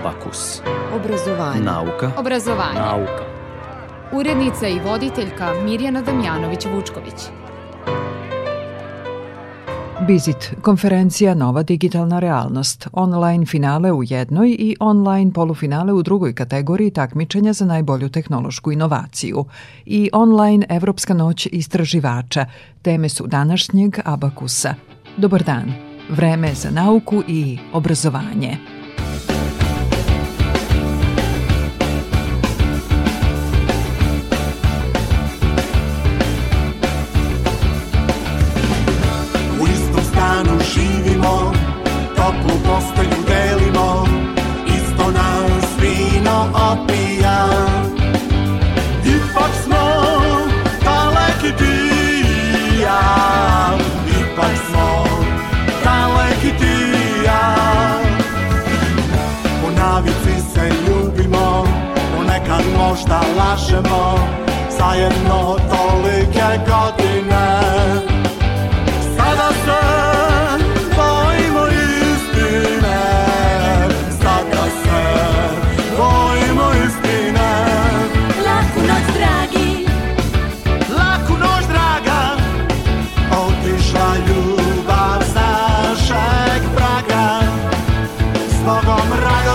Abakus. Obrazovanje. Nauka. Obrazovanje. Nauka. Urednica i voditeljka Mirjana Damjanović-Vučković. Bizit, konferencija Nova digitalna realnost, online finale u jednoj i online polufinale u drugoj kategoriji takmičenja za najbolju tehnološku inovaciju i online Evropska noć istraživača, teme su današnjeg Abakusa. Dobar dan, vreme za nauku i obrazovanje. Opija. Ipak smo daleki ti i ja, ipak smo daleki ti i ja. Po navici se ljubimo, ponekad možda lažemo, zajedno tolike godine. Om Radio.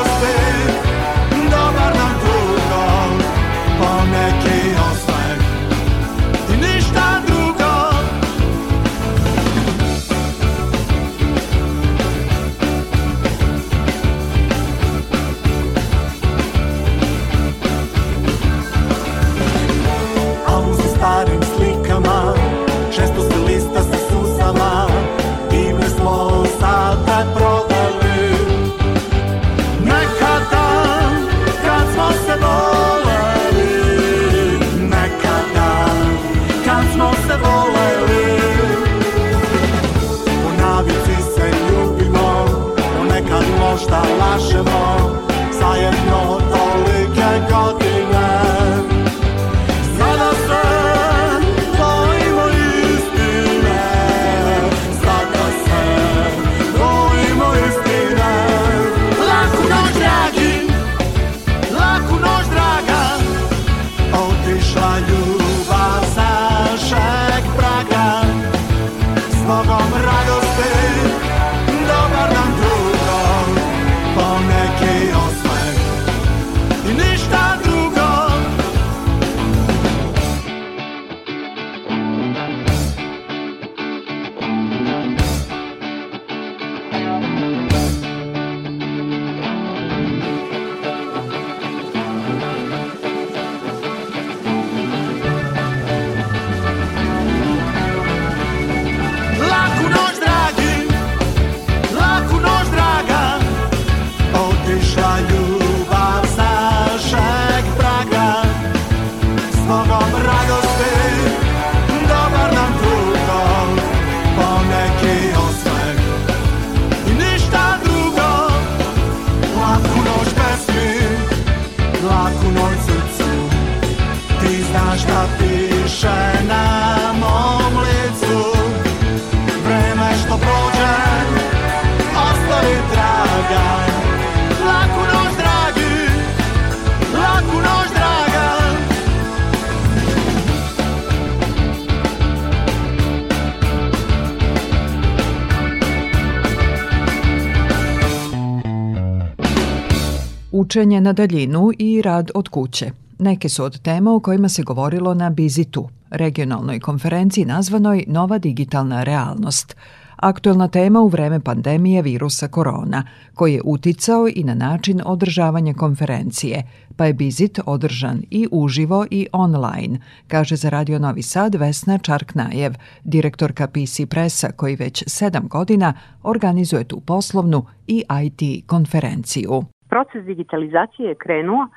Učenje na daljinu i rad od kuće. Neke su od tema o kojima se govorilo na Bizitu, regionalnoj konferenciji nazvanoj Nova digitalna realnost. Aktuelna tema u vreme pandemije virusa korona, koji je uticao i na način održavanja konferencije, pa je Bizit održan i uživo i online, kaže za Radio Novi Sad Vesna Čarknajev, direktorka PC Presa koji već sedam godina organizuje tu poslovnu i IT konferenciju. Proces digitalizacije je krenuo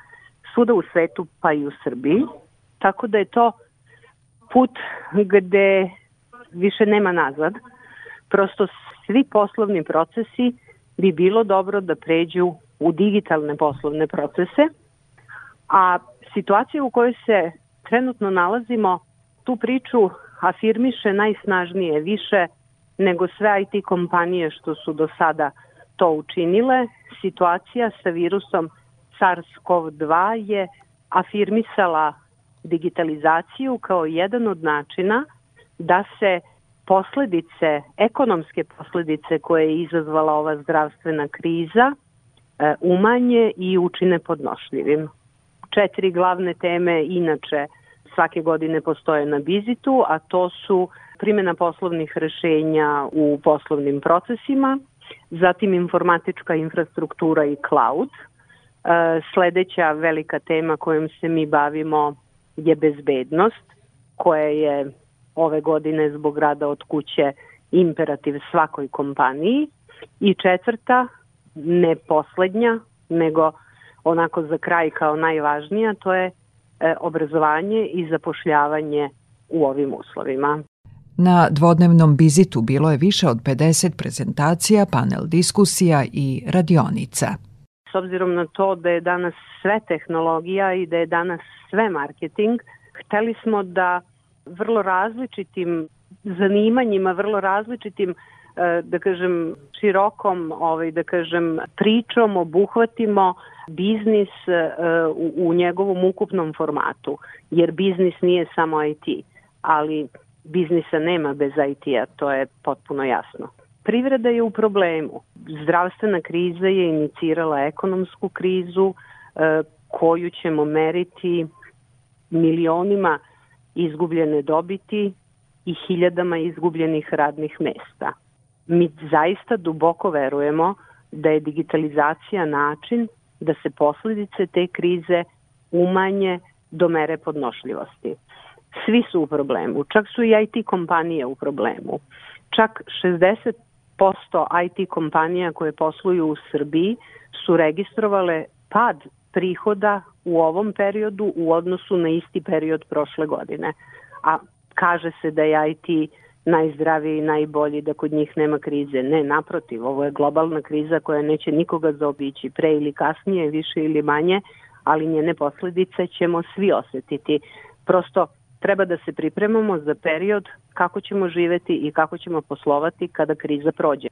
svuda u svetu pa i u Srbiji, tako da je to put gde više nema nazad. Prosto svi poslovni procesi bi bilo dobro da pređu u digitalne poslovne procese, a situacija u kojoj se trenutno nalazimo, tu priču afirmiše najsnažnije više nego sve IT kompanije što su do sada to učinile, situacija sa virusom SARS-CoV-2 je afirmisala digitalizaciju kao jedan od načina da se posledice, ekonomske posledice koje je izazvala ova zdravstvena kriza e, umanje i učine podnošljivim. Četiri glavne teme inače svake godine postoje na Bizitu, a to su primjena poslovnih rešenja u poslovnim procesima, zatim informatička infrastruktura i cloud. E, sledeća velika tema kojom se mi bavimo je bezbednost, koja je ove godine zbog rada od kuće imperativ svakoj kompaniji. I četvrta, ne poslednja, nego onako za kraj kao najvažnija, to je e, obrazovanje i zapošljavanje u ovim uslovima. Na dvodnevnom bizitu bilo je više od 50 prezentacija, panel diskusija i radionica. S obzirom na to da je danas sve tehnologija i da je danas sve marketing, hteli smo da vrlo različitim zanimanjima, vrlo različitim e, da kažem širokom ovaj da kažem pričom obuhvatimo biznis e, u, u njegovom ukupnom formatu jer biznis nije samo IT ali biznisa nema bez IT-a, to je potpuno jasno. Privreda je u problemu. Zdravstvena kriza je inicirala ekonomsku krizu e, koju ćemo meriti milionima izgubljene dobiti i hiljadama izgubljenih radnih mesta. Mi zaista duboko verujemo da je digitalizacija način da se posledice te krize umanje do mere podnošljivosti. Svi su u problemu, čak su i IT kompanije u problemu. Čak 60% IT kompanija koje posluju u Srbiji su registrovale pad prihoda u ovom periodu u odnosu na isti period prošle godine. A kaže se da je IT najzdraviji i najbolji, da kod njih nema krize. Ne, naprotiv, ovo je globalna kriza koja neće nikoga zaobići pre ili kasnije, više ili manje, ali njene posledice ćemo svi osetiti. Prosto treba da se pripremamo za period kako ćemo živeti i kako ćemo poslovati kada kriza prođe.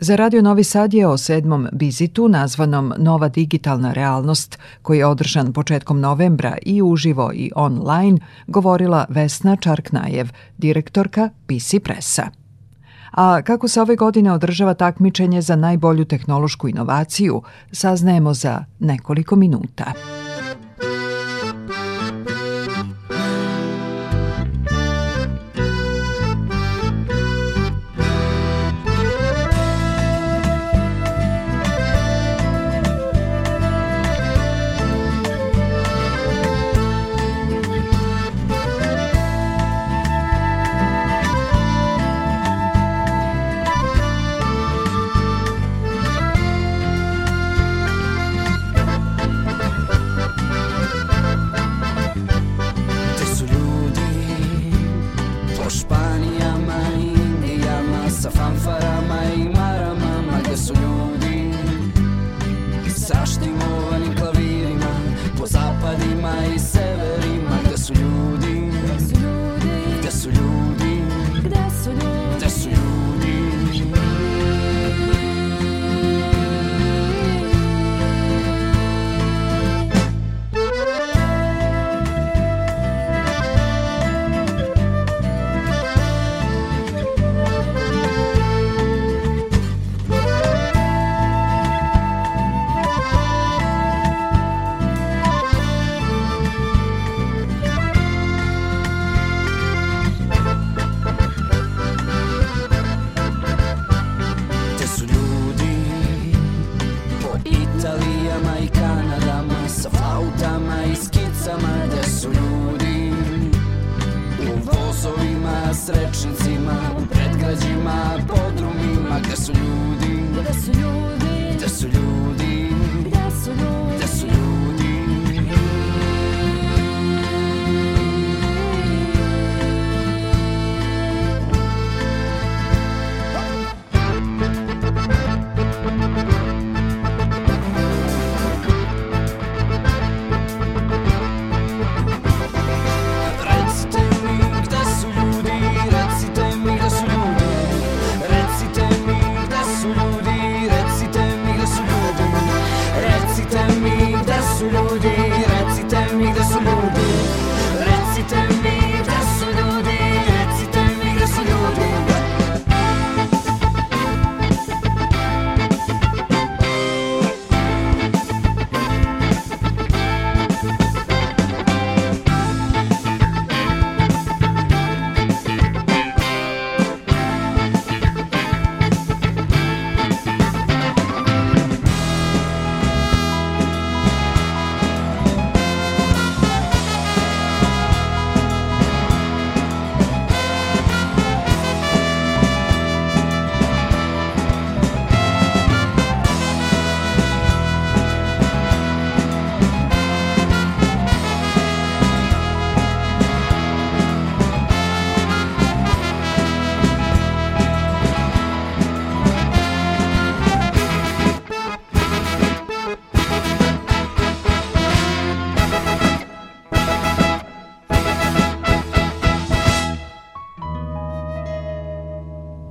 Za Radio Novi Sad je o sedmom bizitu nazvanom Nova digitalna realnost, koji je održan početkom novembra i uživo i online, govorila Vesna Čarknajev, direktorka PC Pressa. A kako se ove godine održava takmičenje za najbolju tehnološku inovaciju, saznajemo za nekoliko minuta.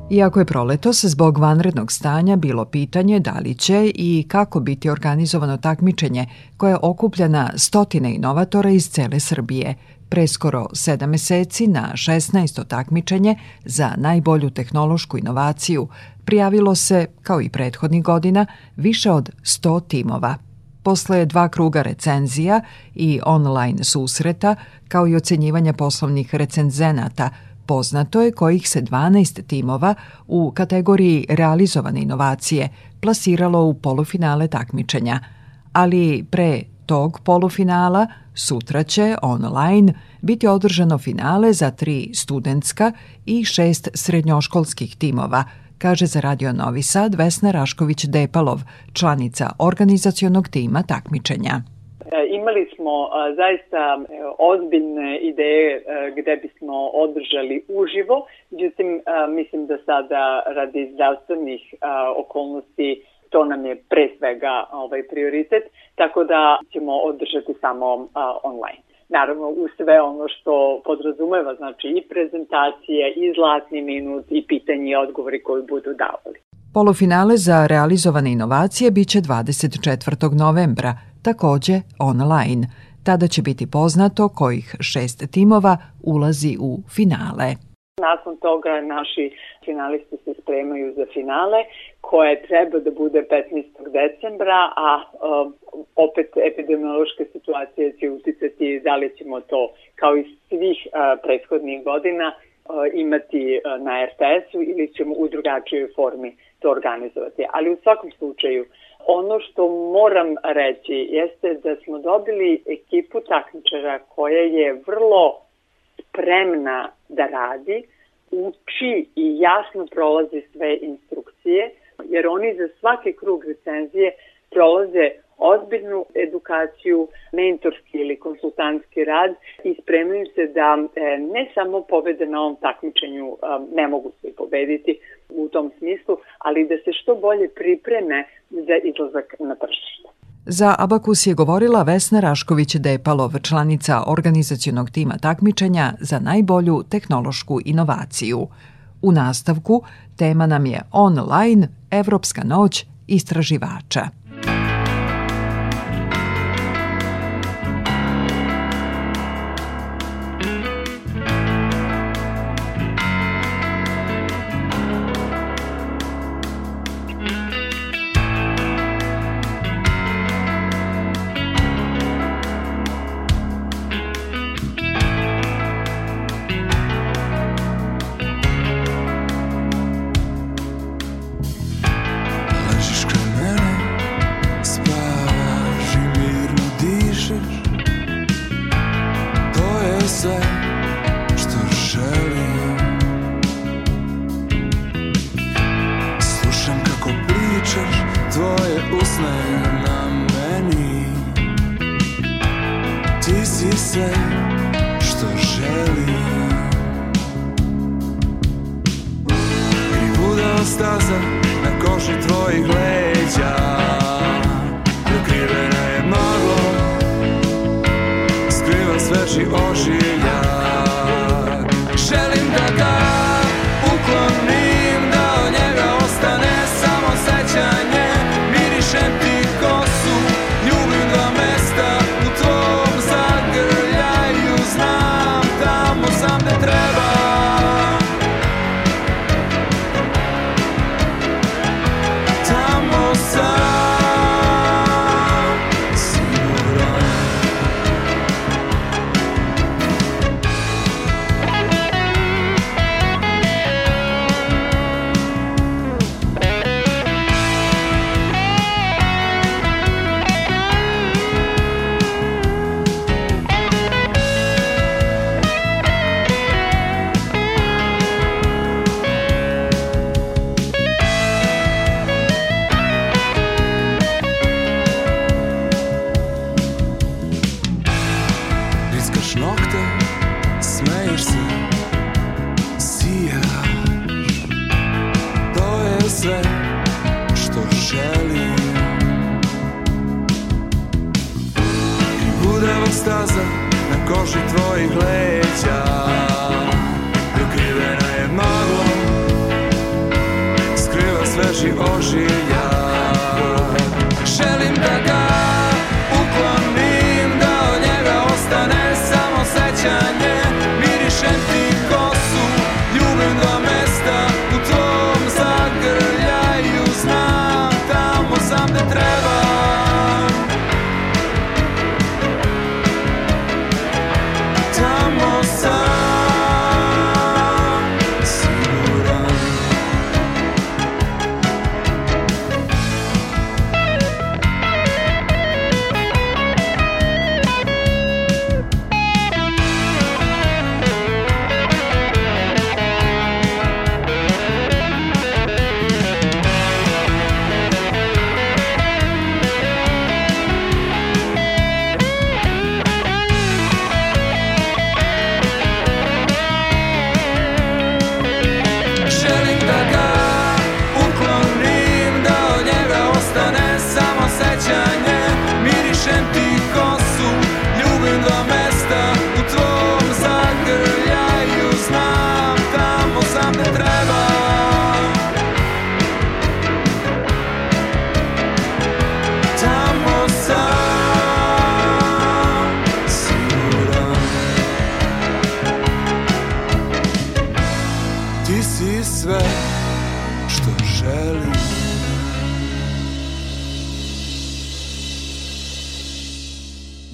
Iako je proletos zbog vanrednog stanja bilo pitanje da li će i kako biti organizovano takmičenje koje okuplja na stotine inovatora iz cele Srbije, preskoro 7 meseci na 16. takmičenje za najbolju tehnološku inovaciju prijavilo se, kao i prethodnih godina, više od 100 timova. Posle dva kruga recenzija i online susreta, kao i ocenjivanja poslovnih recenzenata – Poznato je kojih se 12 timova u kategoriji realizovane inovacije plasiralo u polufinale takmičenja, ali pre tog polufinala sutra će online biti održano finale za tri studentska i šest srednjoškolskih timova, kaže za Radio Novi Sad Vesna Rašković-Depalov, članica organizacionog tima takmičenja. E, imali smo e, zaista e, ozbiljne ideje gde bismo održali uživo, međutim mislim da sada radi zdravstvenih okolnosti to nam je pre svega ovaj prioritet, tako da ćemo održati samo online. Naravno, u sve ono što podrazumeva, znači i prezentacije, i zlatni minut, i pitanje i odgovori koji budu davali. Polufinale za realizovane inovacije biće 24. novembra, takođe online. Tada će biti poznato kojih šest timova ulazi u finale. Nakon toga naši finalisti se spremaju za finale koje treba da bude 15. decembra, a um, opet epidemiološka situacija će uticati da li ćemo to kao i svih uh, prethodnih godina uh, imati na RTS-u ili ćemo u drugačijoj formi to organizovati. Ali u svakom slučaju ono što moram reći jeste da smo dobili ekipu takmičara koja je vrlo spremna da radi, uči i jasno prolazi sve instrukcije, jer oni za svaki krug recenzije prolaze ozbiljnu edukaciju, mentorski ili konsultantski rad i spremaju se da e, ne samo pobede na ovom takmičenju ne mogu se pobediti u tom smislu, ali da se što bolje pripreme za izlazak na tržište. Za Abakus je govorila Vesna Rašković-Depalov, članica organizacionog tima takmičenja za najbolju tehnološku inovaciju. U nastavku tema nam je online Evropska noć istraživača.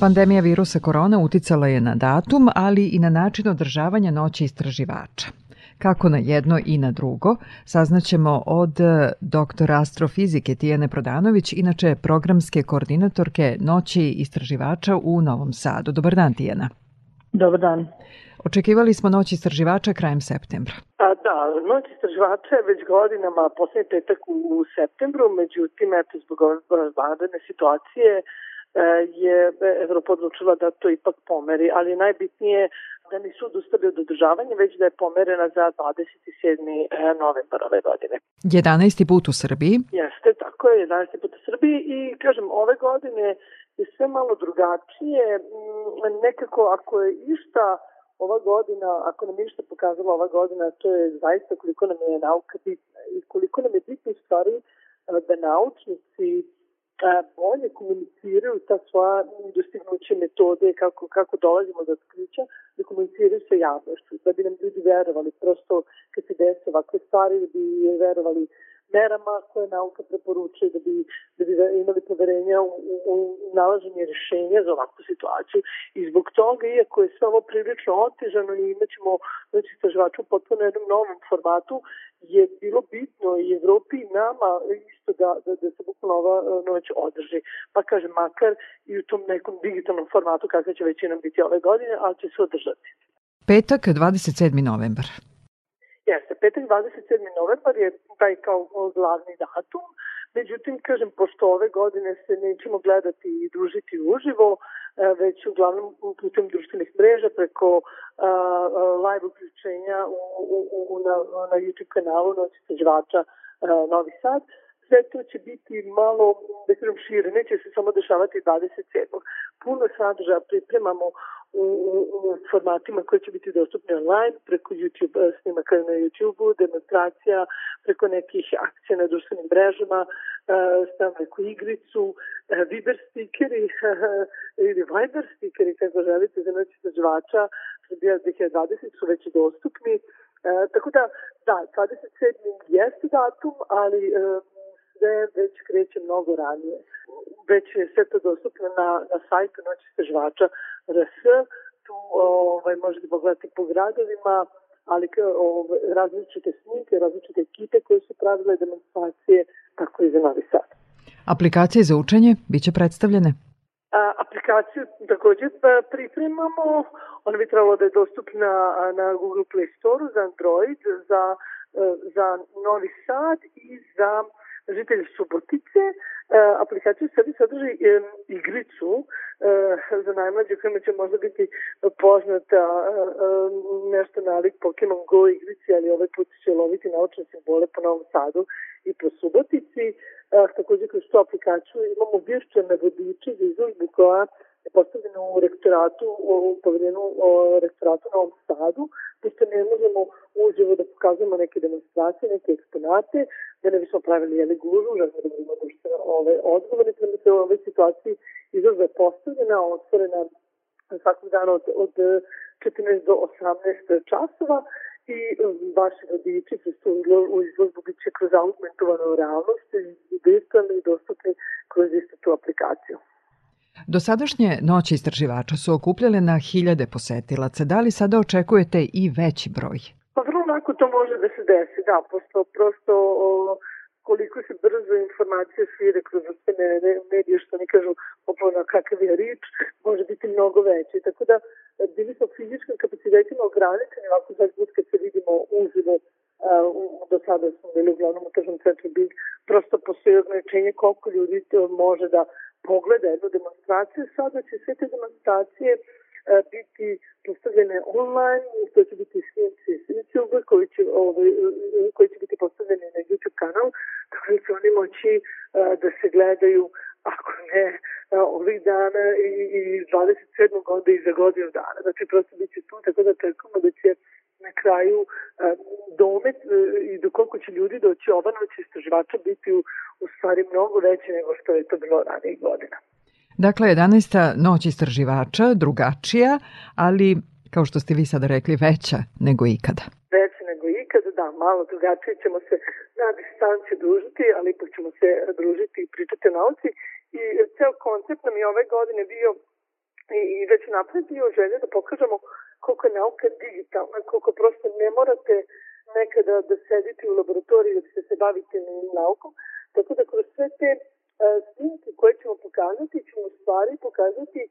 Pandemija virusa korona uticala je na datum, ali i na način održavanja noći istraživača. Kako na jedno i na drugo, saznaćemo od eh, doktora astrofizike Tijane Prodanović, inače programske koordinatorke Noći istraživača u Novom Sadu. Dobar dan, Tijana. Dobar dan. Očekivali smo Noć istraživača krajem septembra. A, da, noć istraživača je već godinama poslednji petak u, septembru, međutim, eto, zbog ove vanredne situacije je Evropa odlučila da to ipak pomeri, ali najbitnije da nisu odustali od održavanja, već da je pomerena za 27. e, novembar ove godine. 11. put u Srbiji. Jeste, tako je, 11. put u Srbiji i kažem, ove godine je sve malo drugačije. Mm, Nekako, ako je išta ova godina, ako nam je išta pokazala ova godina, to je zaista koliko nam je nauka bitna i koliko nam je bitno u stvari e, da naučnici bolje komuniciraju ta svoja dostignuće metode, kako, kako dolazimo do otkrića, da komuniciraju sa javnošću, da bi nam ljudi verovali. Prosto kad se desi ovakve stvari, da bi verovali merama koje nauka preporučuje da bi, da bi imali poverenja u, u, u nalaženje rešenja za ovakvu situaciju. I zbog toga, iako je sve ovo prilično otežano i imaćemo znači, istraživača u potpuno jednom novom formatu, je bilo bitno i Evropi i nama isto da, da, da se bukvalno ova e, noć održi. Pa kažem, makar i u tom nekom digitalnom formatu kakav će većinom biti ove godine, ali će se održati. Petak, 27. novembar. Jeste, petak 27. novembar je taj kao glavni datum, međutim, kažem, pošto ove godine se nećemo gledati i družiti uživo, e, već uglavnom putem društvenih mreža preko a, live uključenja u, u, u, na, na YouTube kanalu Noć istraživača Novi Sad, sve to će biti malo, da kažem, šire, neće se samo dešavati 27. Puno sadržaja pripremamo u, u, u formatima koji će biti dostupni online, preko YouTube eh, snimaka na YouTube-u, demonstracija, preko nekih akcija na društvenim mrežama, eh, stavimo neku igricu, eh, Viber stikeri ili Viber stikeri, kako želite, za noć istraživača Srbija 2020 su već dostupni. E, tako da, da, 27. jeste datum, ali e, sve već kreće mnogo ranije. Već je sve to dostupno na, na sajtu Noći istraživača RS. Tu ovaj, možete pogledati po gradovima, ali ovaj, različite snimke, različite ekipe koje su pravile demonstracije, tako i za Novi Sad. Aplikacije za učenje biće predstavljene? A, aplikaciju takođe pa, pripremamo, ona bi trebalo da je dostupna na Google Play Store za Android, za, e, za Novi Sad i za žitelji Subotice. Aplikacija sebi sadrži igricu za najmlađe kojima će možda biti poznata nešto nalik Pokemon Go igrici, ali ovaj put će loviti naučne simbole po Novom Sadu i po Subotici. Takođe kroz tu aplikaciju imamo virtualne vodiče za izložbu koja postavljena u rektoratu, u paviljenu rektoratu na ovom Sadu, pošto ne možemo uživo da pokazujemo neke demonstracije, neke eksponate, da ne bismo pravili jeli gužu, da budemo društveno ove, odgovorni, prema se u ovoj situaciji izložba je postavljena, otvorena svakog dana od, od 14 do 18 časova i vaši pristužili u izložbu bit će kroz augmentovanu realnost i virtualni i dostupni kroz istu tu aplikaciju. Dosadašnje noći istraživača su okupljale na hiljade posetilaca. Da li sada očekujete i veći broj? Pa vrlo lako to može da se desi, da, posto, prosto o, koliko se brzo informacije šire kroz ostane medije, što ne kažu popolno kakav je rič, može biti mnogo veći. Tako da bili smo fizičkim kapacitetima ograničeni, ovako za put kad se vidimo uživo do sada smo bili uglavnom u tržnom centru Big, prosto postoji ograničenje koliko ljudi može da pogleda jednu demonstraciju. Sada će sve te demonstracije uh, biti postavljene online, to će biti snimci s YouTube koji će, ovaj, koji će biti postavljeni na YouTube kanal, tako da će oni moći uh, da se gledaju ako ne ovih dana i, i 27. onda i za godinu dana. Znači prosto bit će tu, tako da čekamo da će na kraju domet i do koliko će ljudi doći ova noć istraživača biti u, u stvari mnogo veće nego što je to bilo ranijih godina. Dakle, 11. noć istraživača, drugačija, ali, kao što ste vi sada rekli, veća nego ikada. Veća nego ikada, da, malo drugačije ćemo se na distanci družiti, ali ipak ćemo se družiti i pričati o nauci. I ceo koncept nam je ove godine bio i, i već napred bio želje da pokažemo koliko je nauka digitalna, koliko prosto ne morate nekada da sedite u laboratoriji da biste se bavite naukom. Tako da kroz sve te snimke koje ćemo pokazati, ćemo u stvari pokazati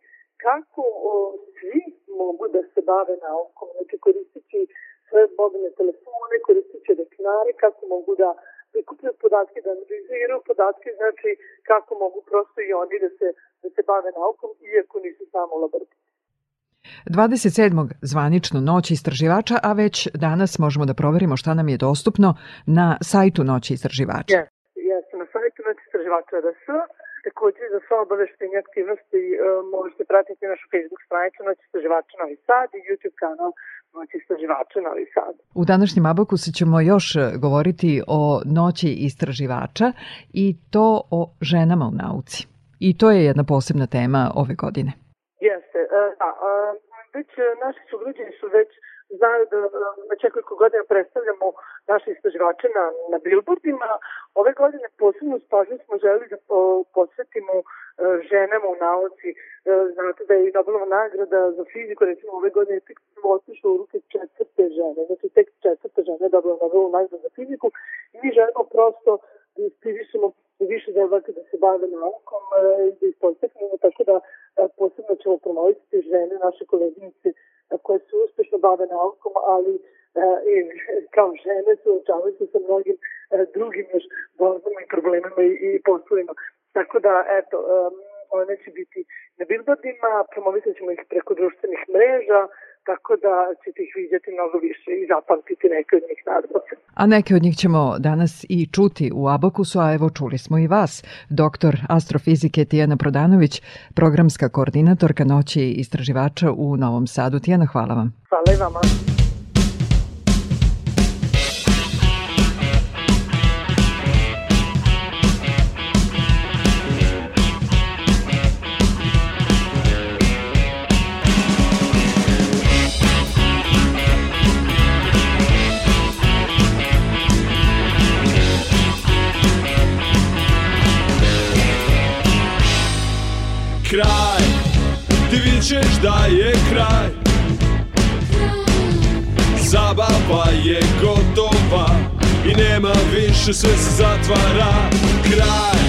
kako o, svi mogu da se bave naukom. Znači koristit će svoje mobilne telefone, koristit će računare, kako mogu da prikupljaju podatke, da analiziraju podatke, znači kako mogu prosto i oni da se, da se bave naukom, iako nisu samo laboratoriji. 27. zvanično noć istraživača, a već danas možemo da proverimo šta nam je dostupno na sajtu Noći istraživača. Yes, yes, na sajtu Noći istraživača RS. Takođe za sva obaveštenja aktivnosti uh, možete pratiti našu Facebook stranicu Noći istraživača Novi Sad i YouTube kanal Noći istraživača Novi Sad. U današnjem Abakusu ćemo još govoriti o Noći istraživača i to o ženama u nauci. I to je jedna posebna tema ove godine. Jeste, da. Već naši sugrađani su već znaju da već nekoliko godina predstavljamo naše istraživače na, na billboardima. Ove godine posebno spažnju smo želi da posvetimo ženama u nauci. Znate da je i Nobelova nagrada za fiziku, recimo ove godine tek otišla u ruke četvrte žene, znači tek četvrta žena je dobila Nobelovu nagradu za fiziku i mi želimo prosto inspirišemo više devojaka da se bave naukom i da ih podstaknemo, tako da posebno ćemo promovisati žene, naše koleginice koje se uspešno bave naukom, ali i kao žene suočavaju se sa mnogim drugim još borbama i problemima i, i poslovima. Tako da, eto, one će biti na billboardima, promovisat ćemo ih preko društvenih mreža, tako da ćete ih vidjeti mnogo više i zapamtiti neke od njih nadamo se. A neke od njih ćemo danas i čuti u Abakusu, a evo čuli smo i vas, doktor astrofizike Tijana Prodanović, programska koordinatorka noći istraživača u Novom Sadu. Tijana, hvala vam. Hvala i vama. Kraj. Ti vićeš da je kraj. Zabava je gotova I nema više, sve se zatvara. Kraj.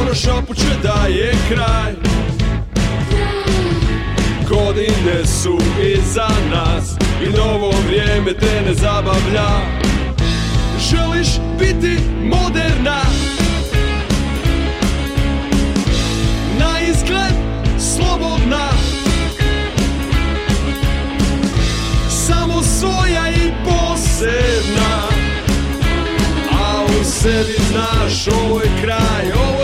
Ono šapuće da je kraj. Godine su iza nas I novo vrijeme te ne zabavlja. Želiš biti moderna Izgled slobodna. Samo svoja i posebna. A u sebi znaš ovo je kraj, ovo je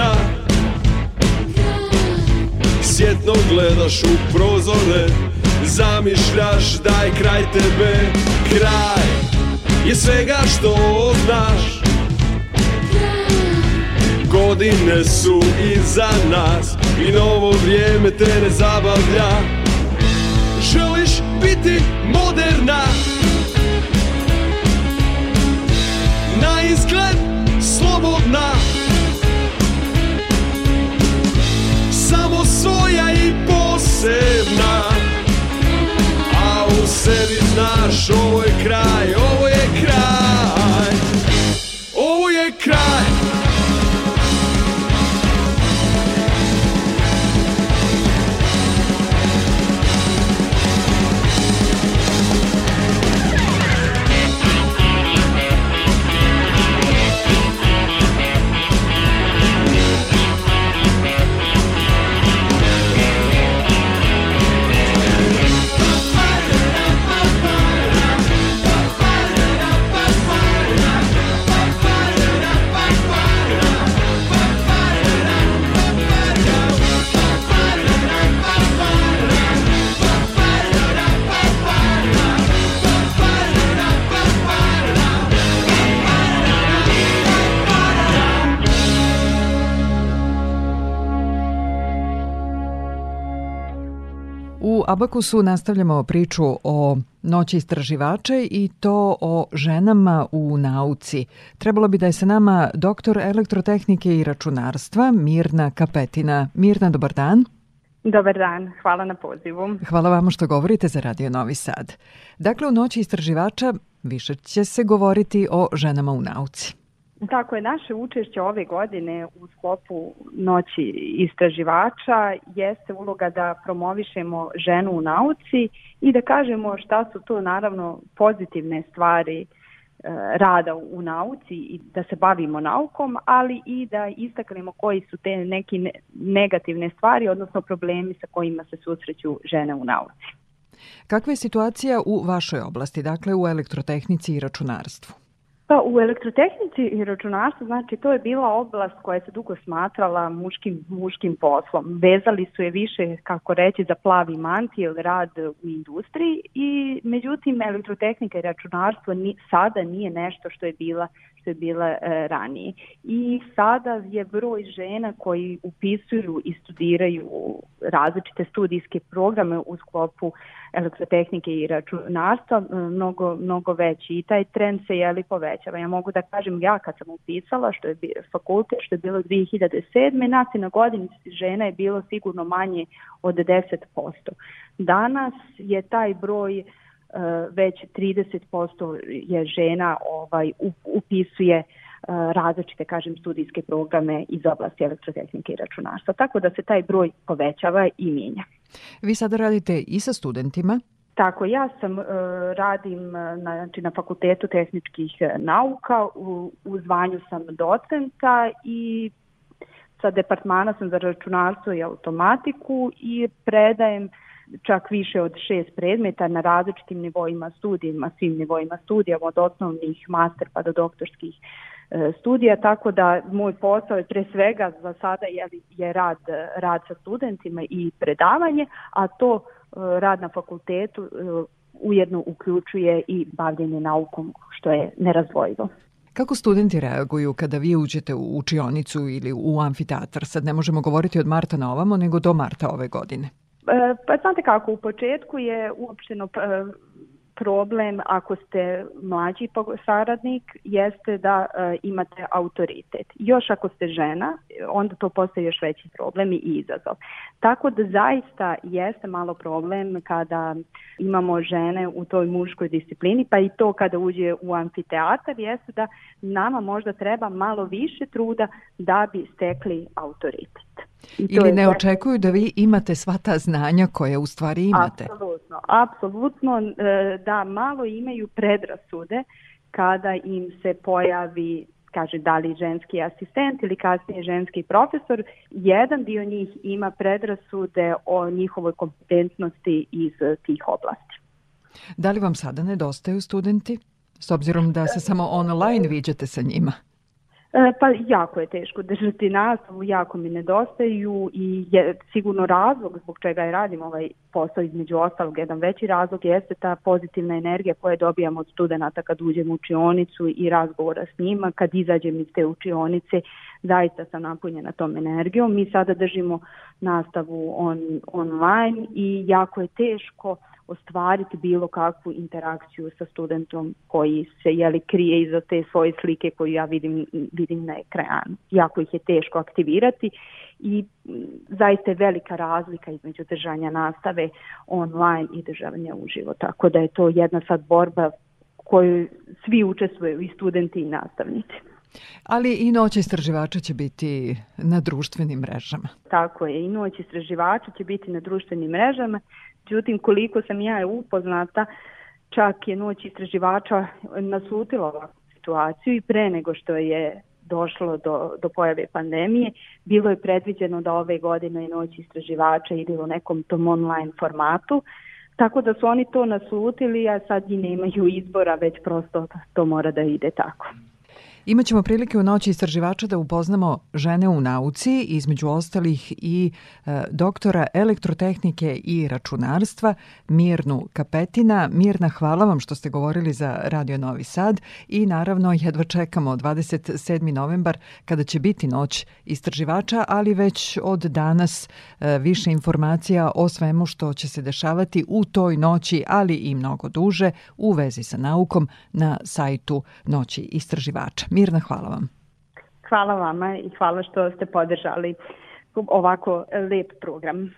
vremena Sjetno gledaš u prozore Zamišljaš da je kraj tebe Kraj je svega što znaš. Godine su iza nas I novo vrijeme te ne zabavlja. Želiš biti moderna Abakusu nastavljamo priču o noći istraživača i to o ženama u nauci. Trebalo bi da je sa nama doktor elektrotehnike i računarstva Mirna Kapetina. Mirna, dobar dan. Dobar dan, hvala na pozivu. Hvala vama što govorite za Radio Novi Sad. Dakle, u noći istraživača više će se govoriti o ženama u nauci. Tako je, naše učešće ove godine u sklopu noći istraživača jeste uloga da promovišemo ženu u nauci i da kažemo šta su to naravno pozitivne stvari e, rada u nauci i da se bavimo naukom, ali i da istaknemo koji su te neki negativne stvari, odnosno problemi sa kojima se susreću žene u nauci. Kakva je situacija u vašoj oblasti, dakle u elektrotehnici i računarstvu? Pa u elektrotehnici i računarstvu, znači to je bila oblast koja se dugo smatrala muškim, muškim poslom. Vezali su je više, kako reći, za plavi manti ili rad u industriji i međutim elektrotehnika i računarstvo ni, sada nije nešto što je bila što je bila e, ranije. I sada je broj žena koji upisuju i studiraju različite studijske programe u sklopu elektrotehnike i računarstva mnogo, mnogo veći i taj trend se jeli povećava. Ja mogu da kažem ja kad sam upisala što je fakultet što je bilo 2007. nas i na godinici žena je bilo sigurno manje od 10%. Danas je taj broj već 30% je žena ovaj upisuje različite kažem studijske programe iz oblasti elektrotehnike i računarstva tako da se taj broj povećava i mijenja. Vi sada radite i sa studentima? Tako, ja sam uh, radim na, znači, na Fakultetu tehničkih nauka, u, u zvanju sam docenta i sa departmana sam za računarstvo i automatiku i predajem čak više od šest predmeta na različitim nivoima studijima, svim nivoima studija, od osnovnih master pa do doktorskih e, studija, tako da moj posao je pre svega za sada je, je rad, rad sa studentima i predavanje, a to e, rad na fakultetu e, ujedno uključuje i bavljenje naukom, što je nerazvojivo. Kako studenti reaguju kada vi uđete u učionicu ili u amfiteatr? Sad ne možemo govoriti od marta na ovamo, nego do marta ove godine. E, pa znate kako, u početku je uopšteno e, problem ako ste mlađi saradnik jeste da e, imate autoritet. Još ako ste žena, onda to postaje još veći problem i izazov. Tako da zaista jeste malo problem kada imamo žene u toj muškoj disciplini, pa i to kada uđe u amfiteatar jeste da nama možda treba malo više truda da bi stekli autoritet. Ili ne očekuju da vi imate sva ta znanja koje u stvari imate. Apsolutno, apsolutno e, da malo imaju predrasude kada im se pojavi kaže da li ženski asistent ili kasnije ženski profesor, jedan dio njih ima predrasude o njihovoj kompetentnosti iz tih oblasti. Da li vam sada nedostaju studenti? S obzirom da se samo online viđate sa njima? E, pa jako je teško držati nastavu, jako mi nedostaju i je sigurno razlog zbog čega je radim ovaj posao između ostalog, jedan veći razlog jeste ta pozitivna energija koju dobijamo od studenta kad uđem u učionicu i razgovora s njima, kad izađem iz te učionice, zaista sam napunjena tom energijom. Mi sada držimo nastavu on, online i jako je teško ostvariti bilo kakvu interakciju sa studentom koji se jeli krije iza te svoje slike koju ja vidim, vidim na ekranu. Jako ih je teško aktivirati i zaista je velika razlika između držanja nastave online i državanja uživo. Tako da je to jedna sad borba koju svi učestvuju i studenti i nastavnici. Ali i noć istraživača će biti na društvenim mrežama. Tako je, i noć istraživača će biti na društvenim mrežama Međutim, koliko sam ja upoznata, čak je noć istraživača nasutila ovakvu situaciju i pre nego što je došlo do, do pojave pandemije, bilo je predviđeno da ove godine noć istraživača ide u nekom tom online formatu, tako da su oni to nasutili, a sad i nemaju izbora, već prosto to mora da ide tako. Imaćemo prilike u noći istraživača da upoznamo žene u nauci, između ostalih i e, doktora elektrotehnike i računarstva Mirnu Kapetina. Mirna, hvala vam što ste govorili za Radio Novi Sad i naravno jedva čekamo 27. novembar kada će biti noć istraživača, ali već od danas e, više informacija o svemu što će se dešavati u toj noći, ali i mnogo duže u vezi sa naukom na sajtu Noći istraživača. Mirna, hvala vam. Hvala vama i hvala što ste podržali ovako lep program.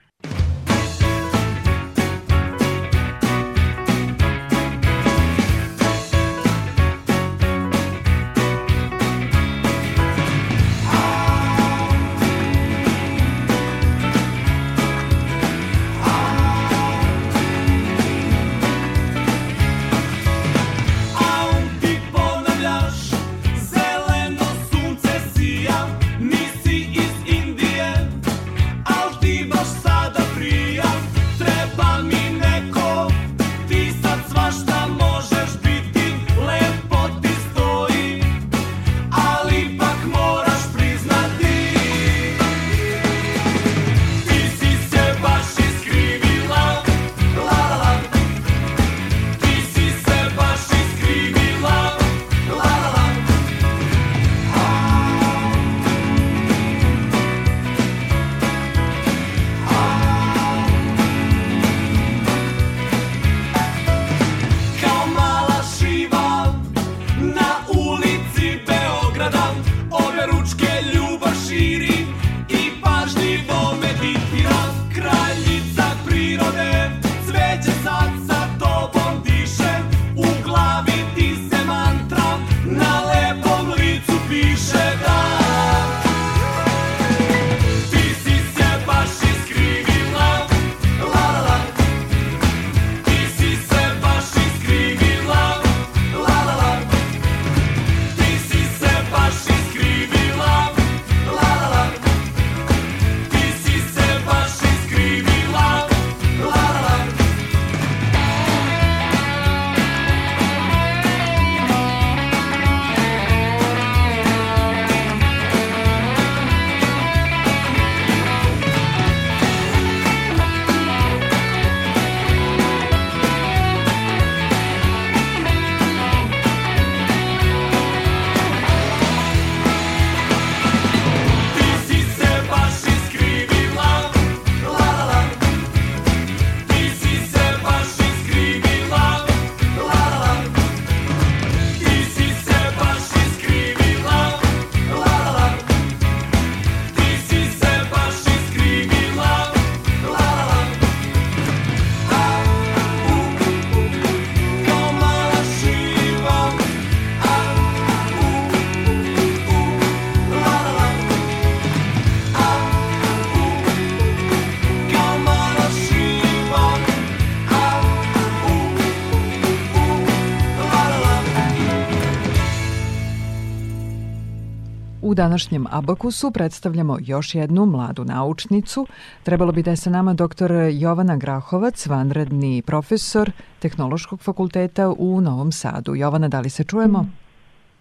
U današnjem Abakusu predstavljamo još jednu mladu naučnicu. Trebalo bi da je sa nama dr. Jovana Grahovac, vanredni profesor Tehnološkog fakulteta u Novom Sadu. Jovana, da li se čujemo?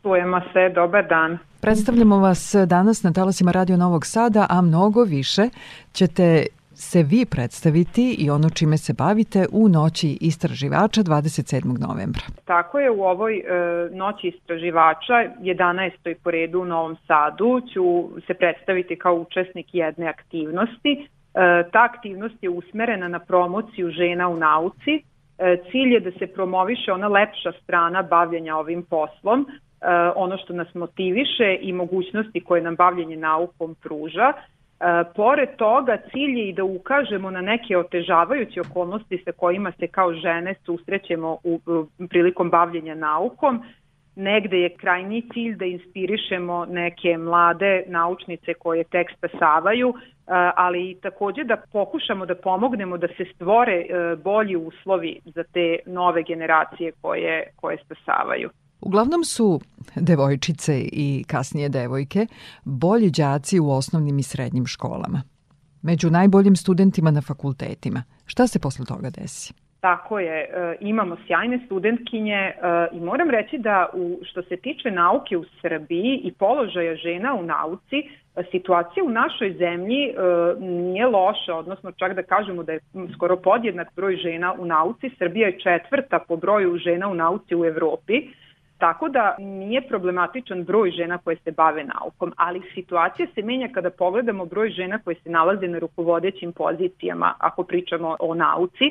Čujemo se, dobar dan. Predstavljamo vas danas na talasima Radio Novog Sada, a mnogo više ćete se vi predstaviti i ono čime se bavite u Noći istraživača 27. novembra. Tako je, u ovoj e, Noći istraživača, 11. po redu u Novom Sadu, ću se predstaviti kao učesnik jedne aktivnosti. E, ta aktivnost je usmerena na promociju žena u nauci. E, cilj je da se promoviše ona lepša strana bavljenja ovim poslom, e, ono što nas motiviše i mogućnosti koje nam bavljenje naukom pruža. E, pored toga, cilj je i da ukažemo na neke otežavajuće okolnosti sa kojima se kao žene susrećemo u, prilikom bavljenja naukom. Negde je krajni cilj da inspirišemo neke mlade naučnice koje tek stasavaju, e, ali i takođe da pokušamo da pomognemo da se stvore e, bolji uslovi za te nove generacije koje, koje stasavaju. Uglavnom su devojčice i kasnije devojke bolji đaci u osnovnim i srednjim školama. Među najboljim studentima na fakultetima. Šta se posle toga desi? Tako je, e, imamo sjajne studentkinje e, i moram reći da u, što se tiče nauke u Srbiji i položaja žena u nauci, e, situacija u našoj zemlji nije loša, odnosno čak da kažemo da je skoro podjednak broj žena u nauci. Srbija je četvrta po broju žena u nauci u Evropi Tako da nije problematičan broj žena koje se bave naukom, ali situacija se menja kada pogledamo broj žena koje se nalaze na rukovodećim pozicijama ako pričamo o nauci.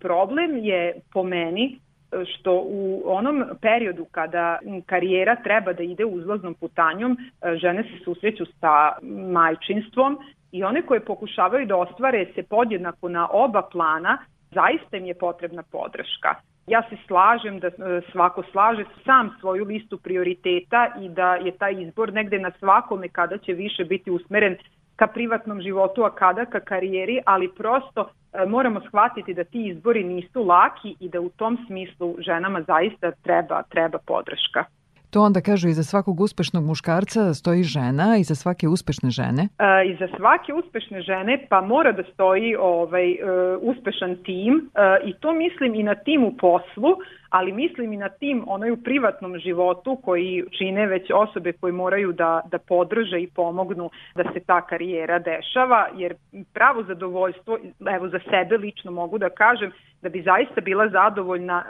Problem je po meni što u onom periodu kada karijera treba da ide uzlaznom putanjom, žene se susreću sa majčinstvom i one koje pokušavaju da ostvare se podjednako na oba plana, zaista im je potrebna podrška. Ja se slažem da e, svako slaže sam svoju listu prioriteta i da je taj izbor negde na svakome kada će više biti usmeren ka privatnom životu, a kada ka karijeri, ali prosto e, moramo shvatiti da ti izbori nisu laki i da u tom smislu ženama zaista treba treba podrška. To onda kažu i za svakog uspešnog muškarca stoji žena i za svake uspešne žene? E, I za svake uspešne žene pa mora da stoji ovaj, e, uspešan tim e, i to mislim i na tim u poslu, ali mislim i na tim onaj u privatnom životu koji čine već osobe koje moraju da, da podrže i pomognu da se ta karijera dešava, jer pravo zadovoljstvo, evo za sebe lično mogu da kažem, da bi zaista bila zadovoljna,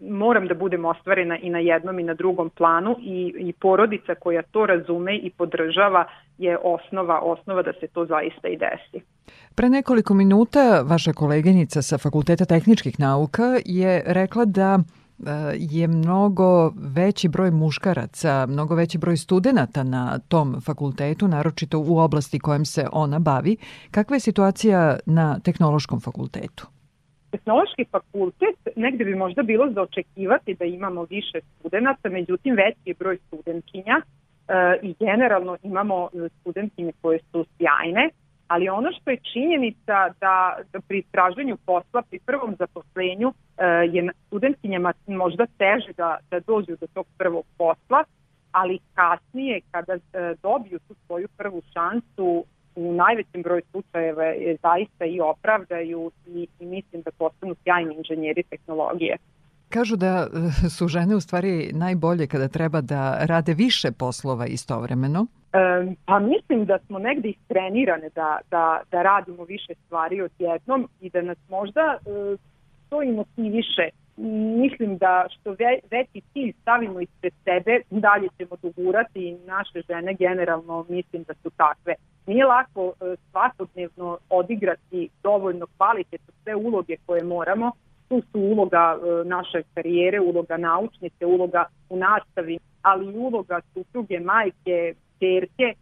moram da budem ostvarena i na jednom i na drugom planu i, i porodica koja to razume i podržava je osnova, osnova da se to zaista i desi. Pre nekoliko minuta vaša koleginica sa Fakulteta tehničkih nauka je rekla da e, je mnogo veći broj muškaraca, mnogo veći broj studenta na tom fakultetu, naročito u oblasti kojom se ona bavi. Kakva je situacija na tehnološkom fakultetu? Tehnološki fakultet negde bi možda bilo za očekivati da imamo više studenta, međutim veći je broj studentkinja e, i generalno imamo studentkinje koje su sjajne ali ono što je činjenica da, da pri istražanju posla, pri prvom zaposlenju e, je studentkinjama možda teže da, da dođu do tog prvog posla, ali kasnije kada e, dobiju tu svoju prvu šansu u najvećem broju slučajeva je zaista i opravdaju i, i mislim da postanu sjajni inženjeri tehnologije. Kažu da e, su žene u stvari najbolje kada treba da rade više poslova istovremeno. E, pa mislim da smo negde istrenirane da, da, da radimo više stvari odjednom i da nas možda e, to i motiviše. Mislim da što ve, veći cilj stavimo ispred sebe, dalje ćemo dogurati i naše žene generalno mislim da su takve. Nije lako e, svakodnevno odigrati dovoljno kvalitetno sve uloge koje moramo, tu su uloga e, naše karijere, uloga naučnice, uloga u nastavi, ali i uloga supruge, majke, čerke,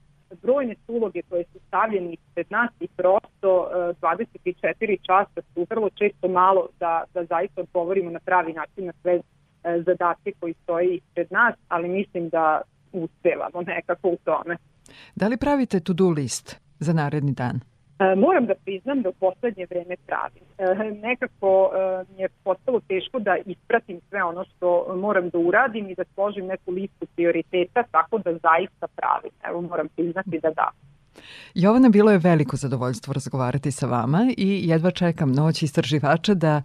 brojne su uloge koje su stavljene pred nas i prosto 24 časa su vrlo često malo da, da zaista odgovorimo na pravi način na sve e, zadatke koji stoji pred nas, ali mislim da uspevamo nekako u tome. Da li pravite to-do list za naredni dan? E, moram da priznam da u poslednje vreme pravim. E, nekako e, mi je postalo teško da ispratim sve ono što moram da uradim i da složim neku listu prioriteta, tako da zaista pravim. Evo moram priznati da da. Jovana, bilo je veliko zadovoljstvo razgovarati sa vama i jedva čekam noć istraživača da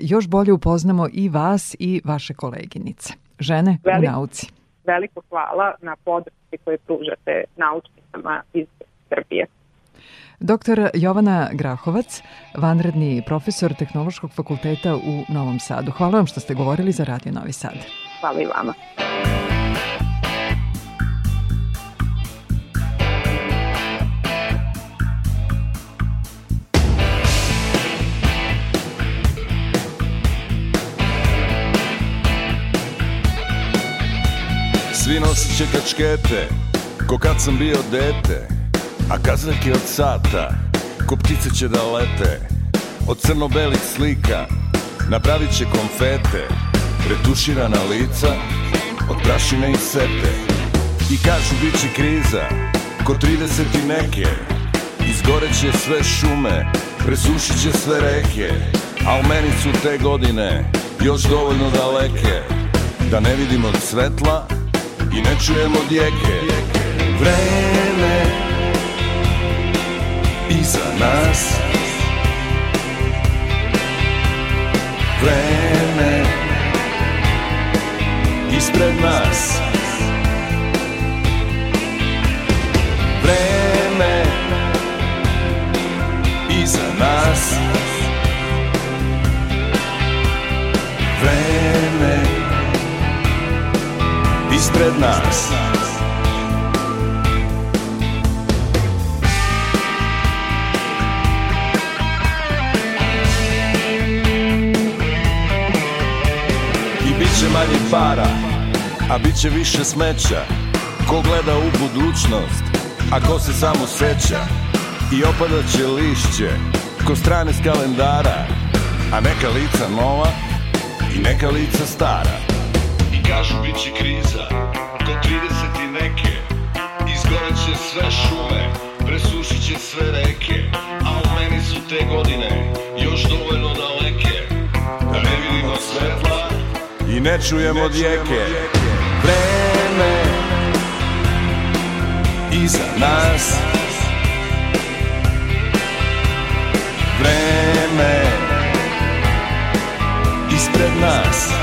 još bolje upoznamo i vas i vaše koleginice. Žene Velik, u nauci. Veliko hvala na podršci koje pružate naučnicama iz Srbije. Doktor Jovana Grahovac, vanredni profesor Tehnološkog fakulteta u Novom Sadu. Hvala vam što ste govorili za Radio Novi Sad. Hvala i vama. Svi nosiće kačkete, ko kad sam bio dete A kazaljke od sata, ko ptice će da lete. Od crno-belih slika, napravit će konfete Retuširana lica, od prašine i sete. I kažu bit će kriza, ko 30 i neke Izgoreće sve šume, presušit će sve reke A u meni su te godine još dovoljno daleke Da ne vidimo svetla i ne čujemo djeke Vreme iza nas. Vreme ispred nas. Vreme iza nas. Vreme ispred nas. I bit će manje para, a bit će više smeća. Ko gleda u budućnost, a ko se samo seća. I opadaće lišće, ko strane s kalendara. A neka lica nova i neka lica stara kažu bit će kriza, ko 30 i neke Izgoreće sve šume, presušit će sve reke A u meni su te godine još dovoljno daleke. Da ne vidimo svetla i ne čujemo djeke Vreme iza nas. Vreme ispred nas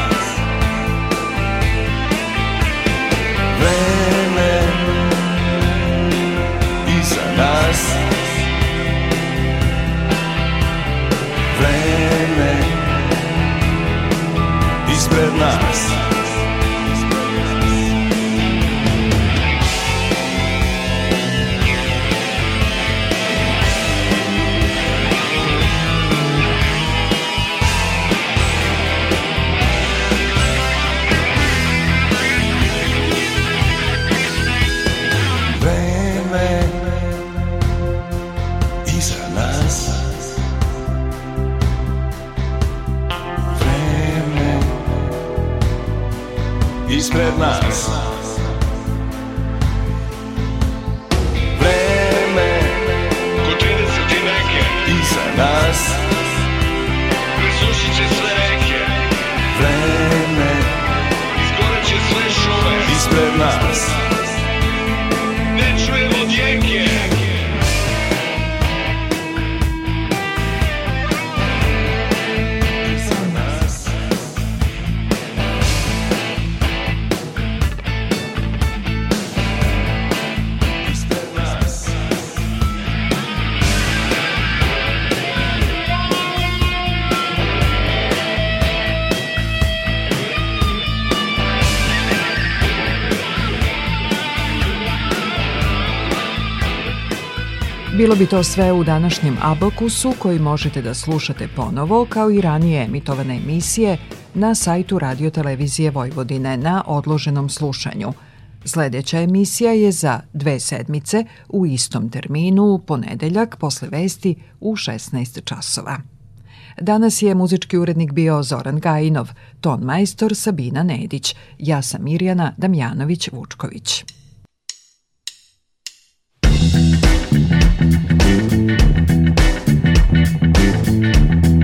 ispred nas ispred nas. Vreme ko 30 i neke. iza nas. Presušit će sve Bilo bi to sve u današnjem Abakusu koji možete da slušate ponovo kao i ranije emitovane emisije na sajtu Radio Televizije Vojvodine na odloženom slušanju. Sljedeća emisija je za dve sedmice u istom terminu u ponedeljak posle vesti u 16 časova. Danas je muzički urednik bio Zoran Gajinov, ton majstor Sabina Nedić, ja sam Mirjana Damjanović-Vučković. thank you